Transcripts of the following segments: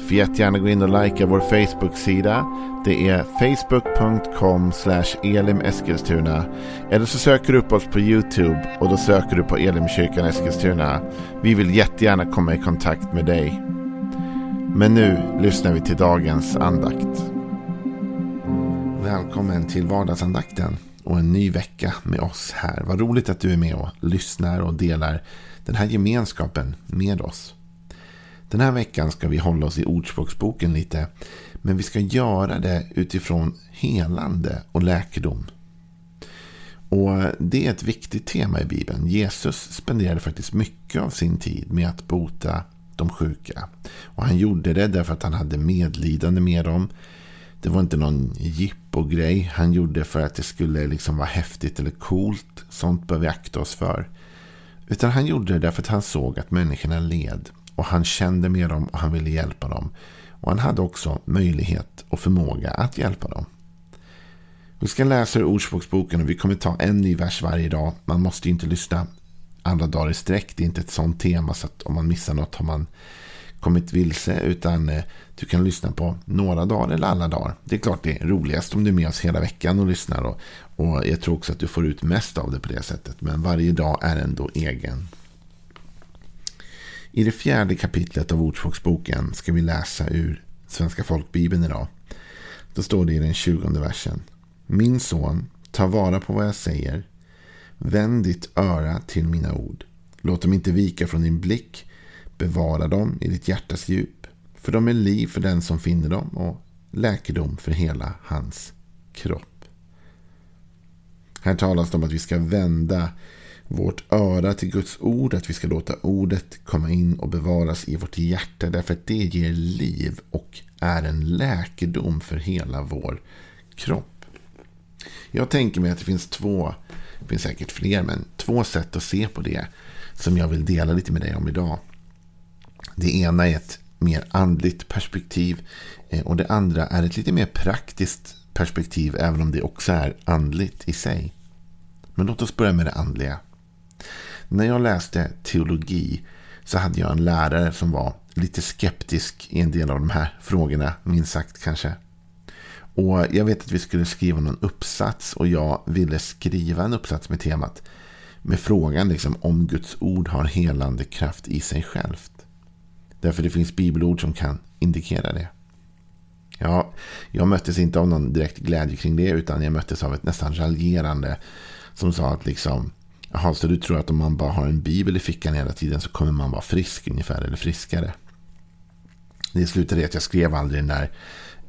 Får jättegärna gå in och likea vår Facebook-sida. Det är facebook.com elimeskilstuna. Eller så söker du upp oss på YouTube och då söker du på Elimkyrkan Eskilstuna. Vi vill jättegärna komma i kontakt med dig. Men nu lyssnar vi till dagens andakt. Välkommen till vardagsandakten och en ny vecka med oss här. Vad roligt att du är med och lyssnar och delar den här gemenskapen med oss. Den här veckan ska vi hålla oss i Ordspråksboken lite. Men vi ska göra det utifrån helande och läkedom. Och Det är ett viktigt tema i Bibeln. Jesus spenderade faktiskt mycket av sin tid med att bota de sjuka. Och Han gjorde det därför att han hade medlidande med dem. Det var inte någon grej. Han gjorde det för att det skulle liksom vara häftigt eller coolt. Sånt bör vi akta oss för. Utan han gjorde det därför att han såg att människorna led. Och han kände med dem och han ville hjälpa dem. Och han hade också möjlighet och förmåga att hjälpa dem. Vi ska läsa ur Ordspråksboken och vi kommer ta en ny vers varje dag. Man måste inte lyssna alla dagar i sträck. Det är inte ett sånt tema så att om man missar något har man kommit vilse. Utan eh, du kan lyssna på några dagar eller alla dagar. Det är klart det är roligast om du är med oss hela veckan och lyssnar. Och, och jag tror också att du får ut mest av det på det sättet. Men varje dag är ändå egen. I det fjärde kapitlet av Ordspråksboken ska vi läsa ur Svenska folkbibeln idag. Då står det i den tjugonde versen. Min son, ta vara på vad jag säger. Vänd ditt öra till mina ord. Låt dem inte vika från din blick. Bevara dem i ditt hjärtas djup. För de är liv för den som finner dem och läkedom för hela hans kropp. Här talas det om att vi ska vända vårt öra till Guds ord, att vi ska låta ordet komma in och bevaras i vårt hjärta därför att det ger liv och är en läkedom för hela vår kropp. Jag tänker mig att det finns två, det finns säkert fler, men två sätt att se på det som jag vill dela lite med dig om idag. Det ena är ett mer andligt perspektiv eh, och det andra är ett lite mer praktiskt perspektiv även om det också är andligt i sig. Men låt oss börja med det andliga. När jag läste teologi så hade jag en lärare som var lite skeptisk i en del av de här frågorna, minst sagt kanske. Och Jag vet att vi skulle skriva någon uppsats och jag ville skriva en uppsats med temat med frågan liksom om Guds ord har helande kraft i sig självt. Därför det finns bibelord som kan indikera det. Ja, jag möttes inte av någon direkt glädje kring det utan jag möttes av ett nästan raljerande som sa att liksom Jaha, så du tror att om man bara har en bibel i fickan hela tiden så kommer man vara frisk ungefär, eller friskare. Det slutade i att jag skrev aldrig den där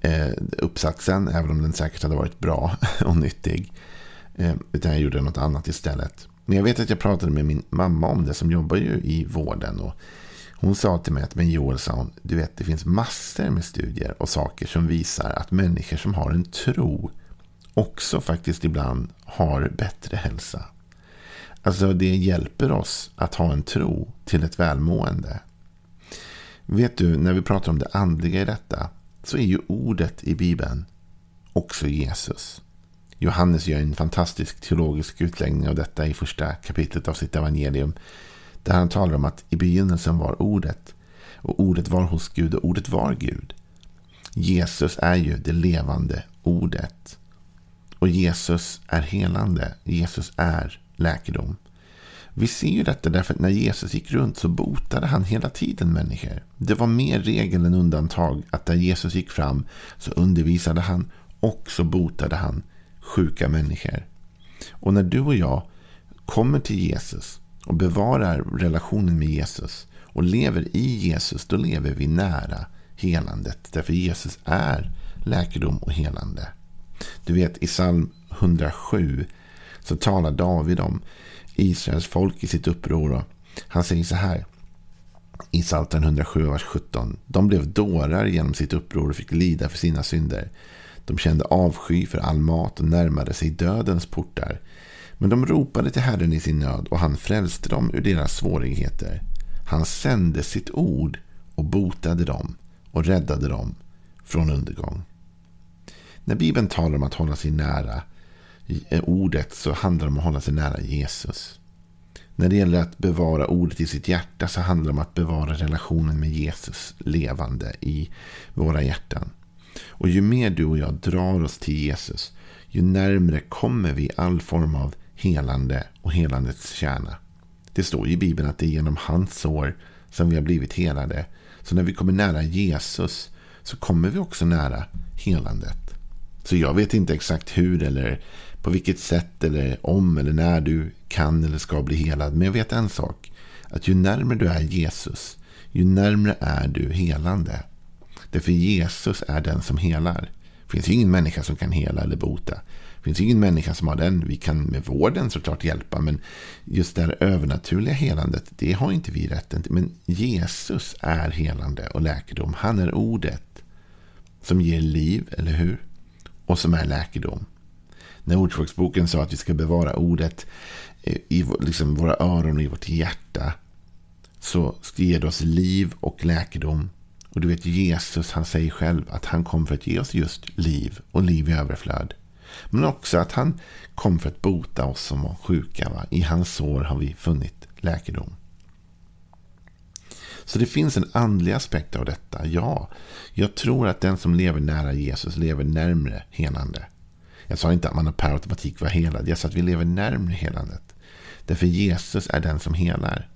eh, uppsatsen, även om den säkert hade varit bra och nyttig. Eh, utan jag gjorde något annat istället. Men jag vet att jag pratade med min mamma om det, som jobbar ju i vården. Och hon sa till mig att, men Joel, sa hon, du vet det finns massor med studier och saker som visar att människor som har en tro också faktiskt ibland har bättre hälsa. Alltså det hjälper oss att ha en tro till ett välmående. Vet du, när vi pratar om det andliga i detta så är ju ordet i Bibeln också Jesus. Johannes gör en fantastisk teologisk utläggning av detta i första kapitlet av sitt evangelium. Där han talar om att i begynnelsen var ordet. Och ordet var hos Gud och ordet var Gud. Jesus är ju det levande ordet. Och Jesus är helande. Jesus är läkedom. Vi ser ju detta därför att när Jesus gick runt så botade han hela tiden människor. Det var mer regel än undantag att där Jesus gick fram så undervisade han och så botade han sjuka människor. Och när du och jag kommer till Jesus och bevarar relationen med Jesus och lever i Jesus, då lever vi nära helandet. Därför Jesus är läkedom och helande. Du vet i psalm 107 så talar David om Israels folk i sitt uppror. Han säger så här i Psaltaren 107, vers 17. De blev dårar genom sitt uppror och fick lida för sina synder. De kände avsky för all mat och närmade sig dödens portar. Men de ropade till Herren i sin nöd och han frälste dem ur deras svårigheter. Han sände sitt ord och botade dem och räddade dem från undergång. När Bibeln talar om att hålla sig nära ordet så handlar det om att hålla sig nära Jesus. När det gäller att bevara ordet i sitt hjärta så handlar det om att bevara relationen med Jesus levande i våra hjärtan. Och ju mer du och jag drar oss till Jesus, ju närmre kommer vi all form av helande och helandets kärna. Det står i Bibeln att det är genom hans sår som vi har blivit helade. Så när vi kommer nära Jesus så kommer vi också nära helandet. Så jag vet inte exakt hur eller på vilket sätt eller om eller när du kan eller ska bli helad. Men jag vet en sak. Att ju närmare du är Jesus, ju närmre är du helande. Därför Jesus är den som helar. Det finns ingen människa som kan hela eller bota. Det finns ingen människa som har den. Vi kan med vården såklart hjälpa. Men just det här övernaturliga helandet, det har inte vi rätten till. Men Jesus är helande och läkedom. Han är ordet som ger liv, eller hur? Och som är läkedom. När Ordspråksboken sa att vi ska bevara ordet eh, i liksom våra öron och i vårt hjärta. Så ger det oss liv och läkedom. Och du vet Jesus han säger själv att han kom för att ge oss just liv och liv i överflöd. Men också att han kom för att bota oss som var sjuka. Va? I hans sår har vi funnit läkedom. Så det finns en andlig aspekt av detta. Ja, jag tror att den som lever nära Jesus lever närmre helande. Jag sa inte att man per automatik var helad. Jag sa att vi lever närmre helandet. Därför Jesus är den som helar.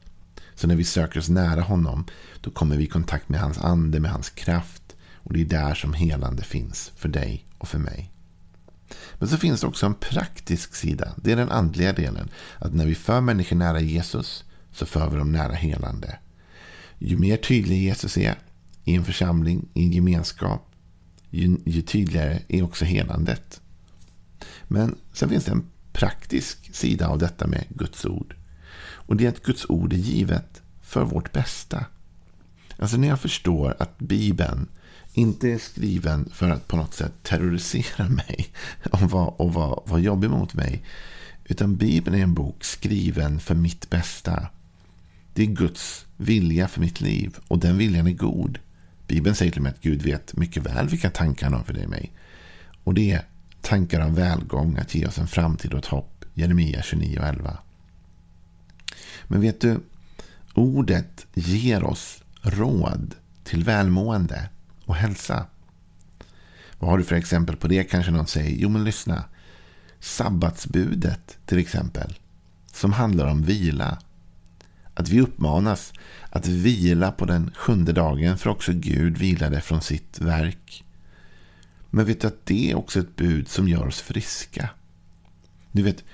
Så när vi söker oss nära honom, då kommer vi i kontakt med hans ande, med hans kraft. Och det är där som helande finns för dig och för mig. Men så finns det också en praktisk sida. Det är den andliga delen. Att när vi för människor nära Jesus, så för vi dem nära helande. Ju mer tydlig Jesus är i en församling, i en gemenskap, ju, ju tydligare är också helandet. Men sen finns det en praktisk sida av detta med Guds ord. Och det är att Guds ord är givet för vårt bästa. Alltså när jag förstår att Bibeln inte är skriven för att på något sätt terrorisera mig och vara, och vara, vara jobbig mot mig. Utan Bibeln är en bok skriven för mitt bästa. Det är Guds vilja för mitt liv och den viljan är god. Bibeln säger till mig att Gud vet mycket väl vilka tankar han har för dig och mig. Och det är tankar om välgång, att ge oss en framtid och ett hopp. Jeremia 29 och 11. Men vet du, ordet ger oss råd till välmående och hälsa. Vad har du för exempel på det? Kanske någon säger, jo men lyssna. Sabbatsbudet till exempel, som handlar om vila. Att vi uppmanas att vila på den sjunde dagen, för också Gud vilade från sitt verk. Men vet du att det är också ett bud som gör oss friska. Du vet,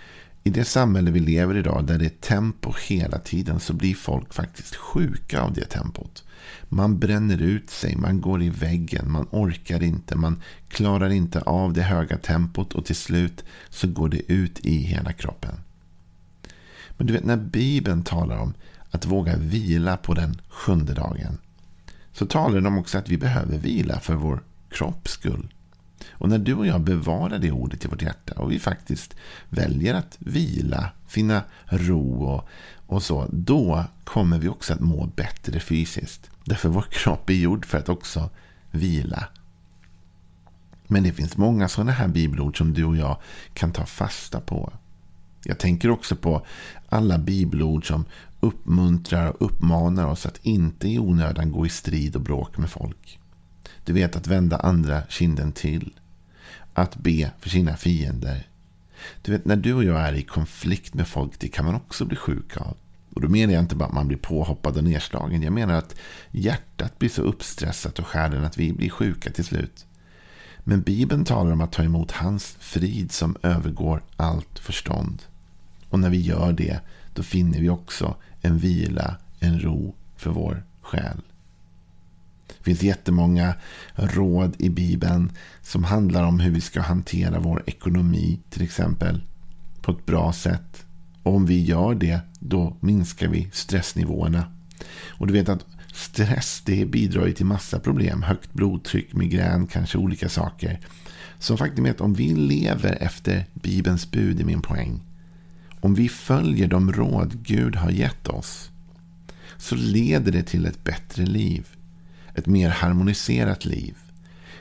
i det samhälle vi lever i idag där det är tempo hela tiden så blir folk faktiskt sjuka av det tempot. Man bränner ut sig, man går i väggen, man orkar inte, man klarar inte av det höga tempot och till slut så går det ut i hela kroppen. Men du vet när Bibeln talar om att våga vila på den sjunde dagen så talar den om också att vi behöver vila för vår kropps skull. Och när du och jag bevarar det ordet i vårt hjärta och vi faktiskt väljer att vila, finna ro och, och så, då kommer vi också att må bättre fysiskt. Därför vår kropp är gjord för att också vila. Men det finns många sådana här bibelord som du och jag kan ta fasta på. Jag tänker också på alla bibelord som uppmuntrar och uppmanar oss att inte i onödan gå i strid och bråk med folk. Du vet att vända andra kinden till. Att be för sina fiender. Du vet när du och jag är i konflikt med folk, det kan man också bli sjuk av. Och då menar jag inte bara att man blir påhoppad och nedslagen. Jag menar att hjärtat blir så uppstressat och skärden att vi blir sjuka till slut. Men Bibeln talar om att ta emot hans frid som övergår allt förstånd. Och när vi gör det, då finner vi också en vila, en ro för vår själ. Det finns jättemånga råd i Bibeln som handlar om hur vi ska hantera vår ekonomi till exempel på ett bra sätt. Och om vi gör det, då minskar vi stressnivåerna. Och du vet att stress det bidrar ju till massa problem. Högt blodtryck, migrän, kanske olika saker. Så faktum är att om vi lever efter Bibelns bud, är min poäng. om vi följer de råd Gud har gett oss så leder det till ett bättre liv. Ett mer harmoniserat liv.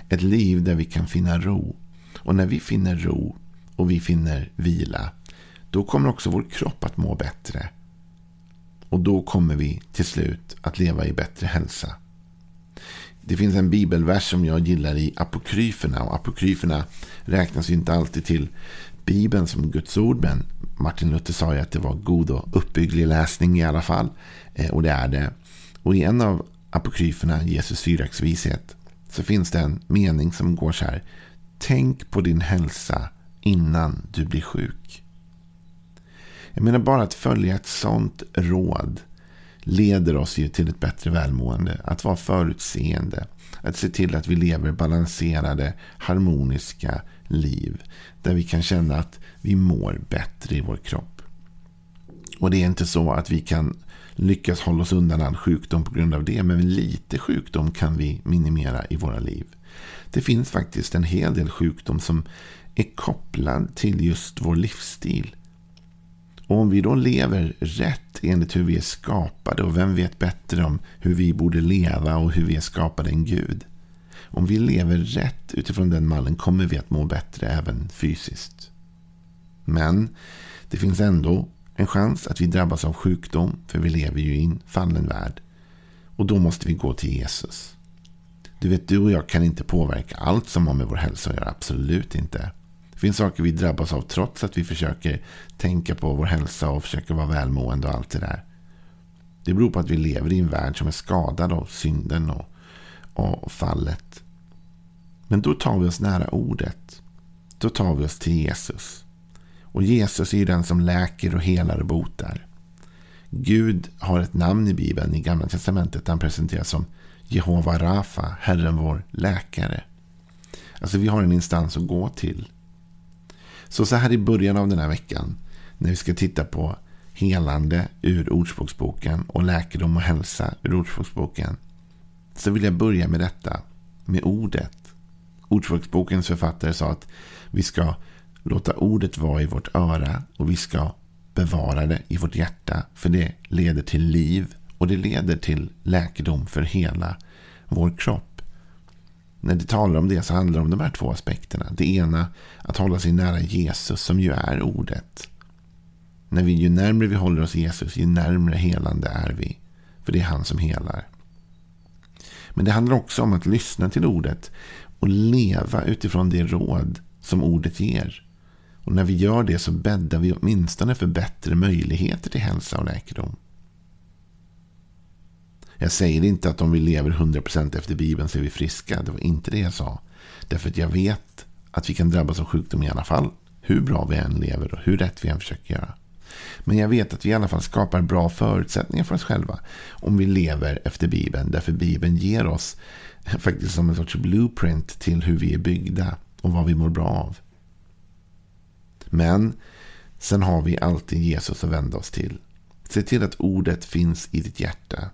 Ett liv där vi kan finna ro. Och när vi finner ro och vi finner vila då kommer också vår kropp att må bättre. Och då kommer vi till slut att leva i bättre hälsa. Det finns en bibelvers som jag gillar i apokryferna. Och apokryferna räknas ju inte alltid till Bibeln som Guds ord. Men Martin Luther sa ju att det var god och uppbygglig läsning i alla fall. Eh, och det är det. Och i en av apokryferna, Jesus syraxvishet, så finns det en mening som går så här. Tänk på din hälsa innan du blir sjuk. Jag menar bara att följa ett sånt råd leder oss ju till ett bättre välmående. Att vara förutseende. Att se till att vi lever balanserade, harmoniska liv. Där vi kan känna att vi mår bättre i vår kropp. Och det är inte så att vi kan lyckas hålla oss undan all sjukdom på grund av det. Men lite sjukdom kan vi minimera i våra liv. Det finns faktiskt en hel del sjukdom som är kopplad till just vår livsstil. Och om vi då lever rätt enligt hur vi är skapade och vem vet bättre om hur vi borde leva och hur vi är skapade än Gud. Om vi lever rätt utifrån den mallen kommer vi att må bättre även fysiskt. Men det finns ändå en chans att vi drabbas av sjukdom för vi lever ju i en fallen värld. Och då måste vi gå till Jesus. Du vet, du och jag kan inte påverka allt som har med vår hälsa att göra. Absolut inte. Det finns saker vi drabbas av trots att vi försöker tänka på vår hälsa och försöker vara välmående och allt det där. Det beror på att vi lever i en värld som är skadad av synden och, och fallet. Men då tar vi oss nära ordet. Då tar vi oss till Jesus. Och Jesus är ju den som läker och helar och botar. Gud har ett namn i Bibeln i Gamla Testamentet. Han presenteras som Jehova Rafa, Herren vår läkare. Alltså vi har en instans att gå till. Så så här i början av den här veckan. När vi ska titta på helande ur Ordspråksboken och läkedom och hälsa ur Ordspråksboken. Så vill jag börja med detta. Med ordet. Ordspråksbokens författare sa att vi ska låta ordet vara i vårt öra och vi ska bevara det i vårt hjärta. För det leder till liv och det leder till läkedom för hela vår kropp när det talar om det så handlar det om de här två aspekterna. Det ena, att hålla sig nära Jesus som ju är ordet. När vi, ju närmre vi håller oss Jesus, ju närmre helande är vi. För det är han som helar. Men det handlar också om att lyssna till ordet och leva utifrån det råd som ordet ger. Och när vi gör det så bäddar vi åtminstone för bättre möjligheter till hälsa och läkedom. Jag säger inte att om vi lever 100% efter Bibeln så är vi friska. Det var inte det jag sa. Därför att jag vet att vi kan drabbas av sjukdom i alla fall. Hur bra vi än lever och hur rätt vi än försöker göra. Men jag vet att vi i alla fall skapar bra förutsättningar för oss själva. Om vi lever efter Bibeln. Därför Bibeln ger oss faktiskt som en sorts blueprint till hur vi är byggda. Och vad vi mår bra av. Men sen har vi alltid Jesus att vända oss till. Se till att ordet finns i ditt hjärta.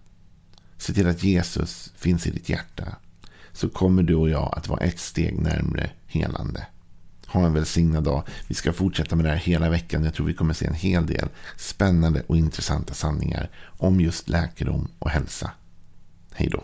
Se till att Jesus finns i ditt hjärta. Så kommer du och jag att vara ett steg närmre helande. Ha en välsignad dag. Vi ska fortsätta med det här hela veckan. Jag tror vi kommer se en hel del spännande och intressanta sanningar om just läkedom och hälsa. Hej då.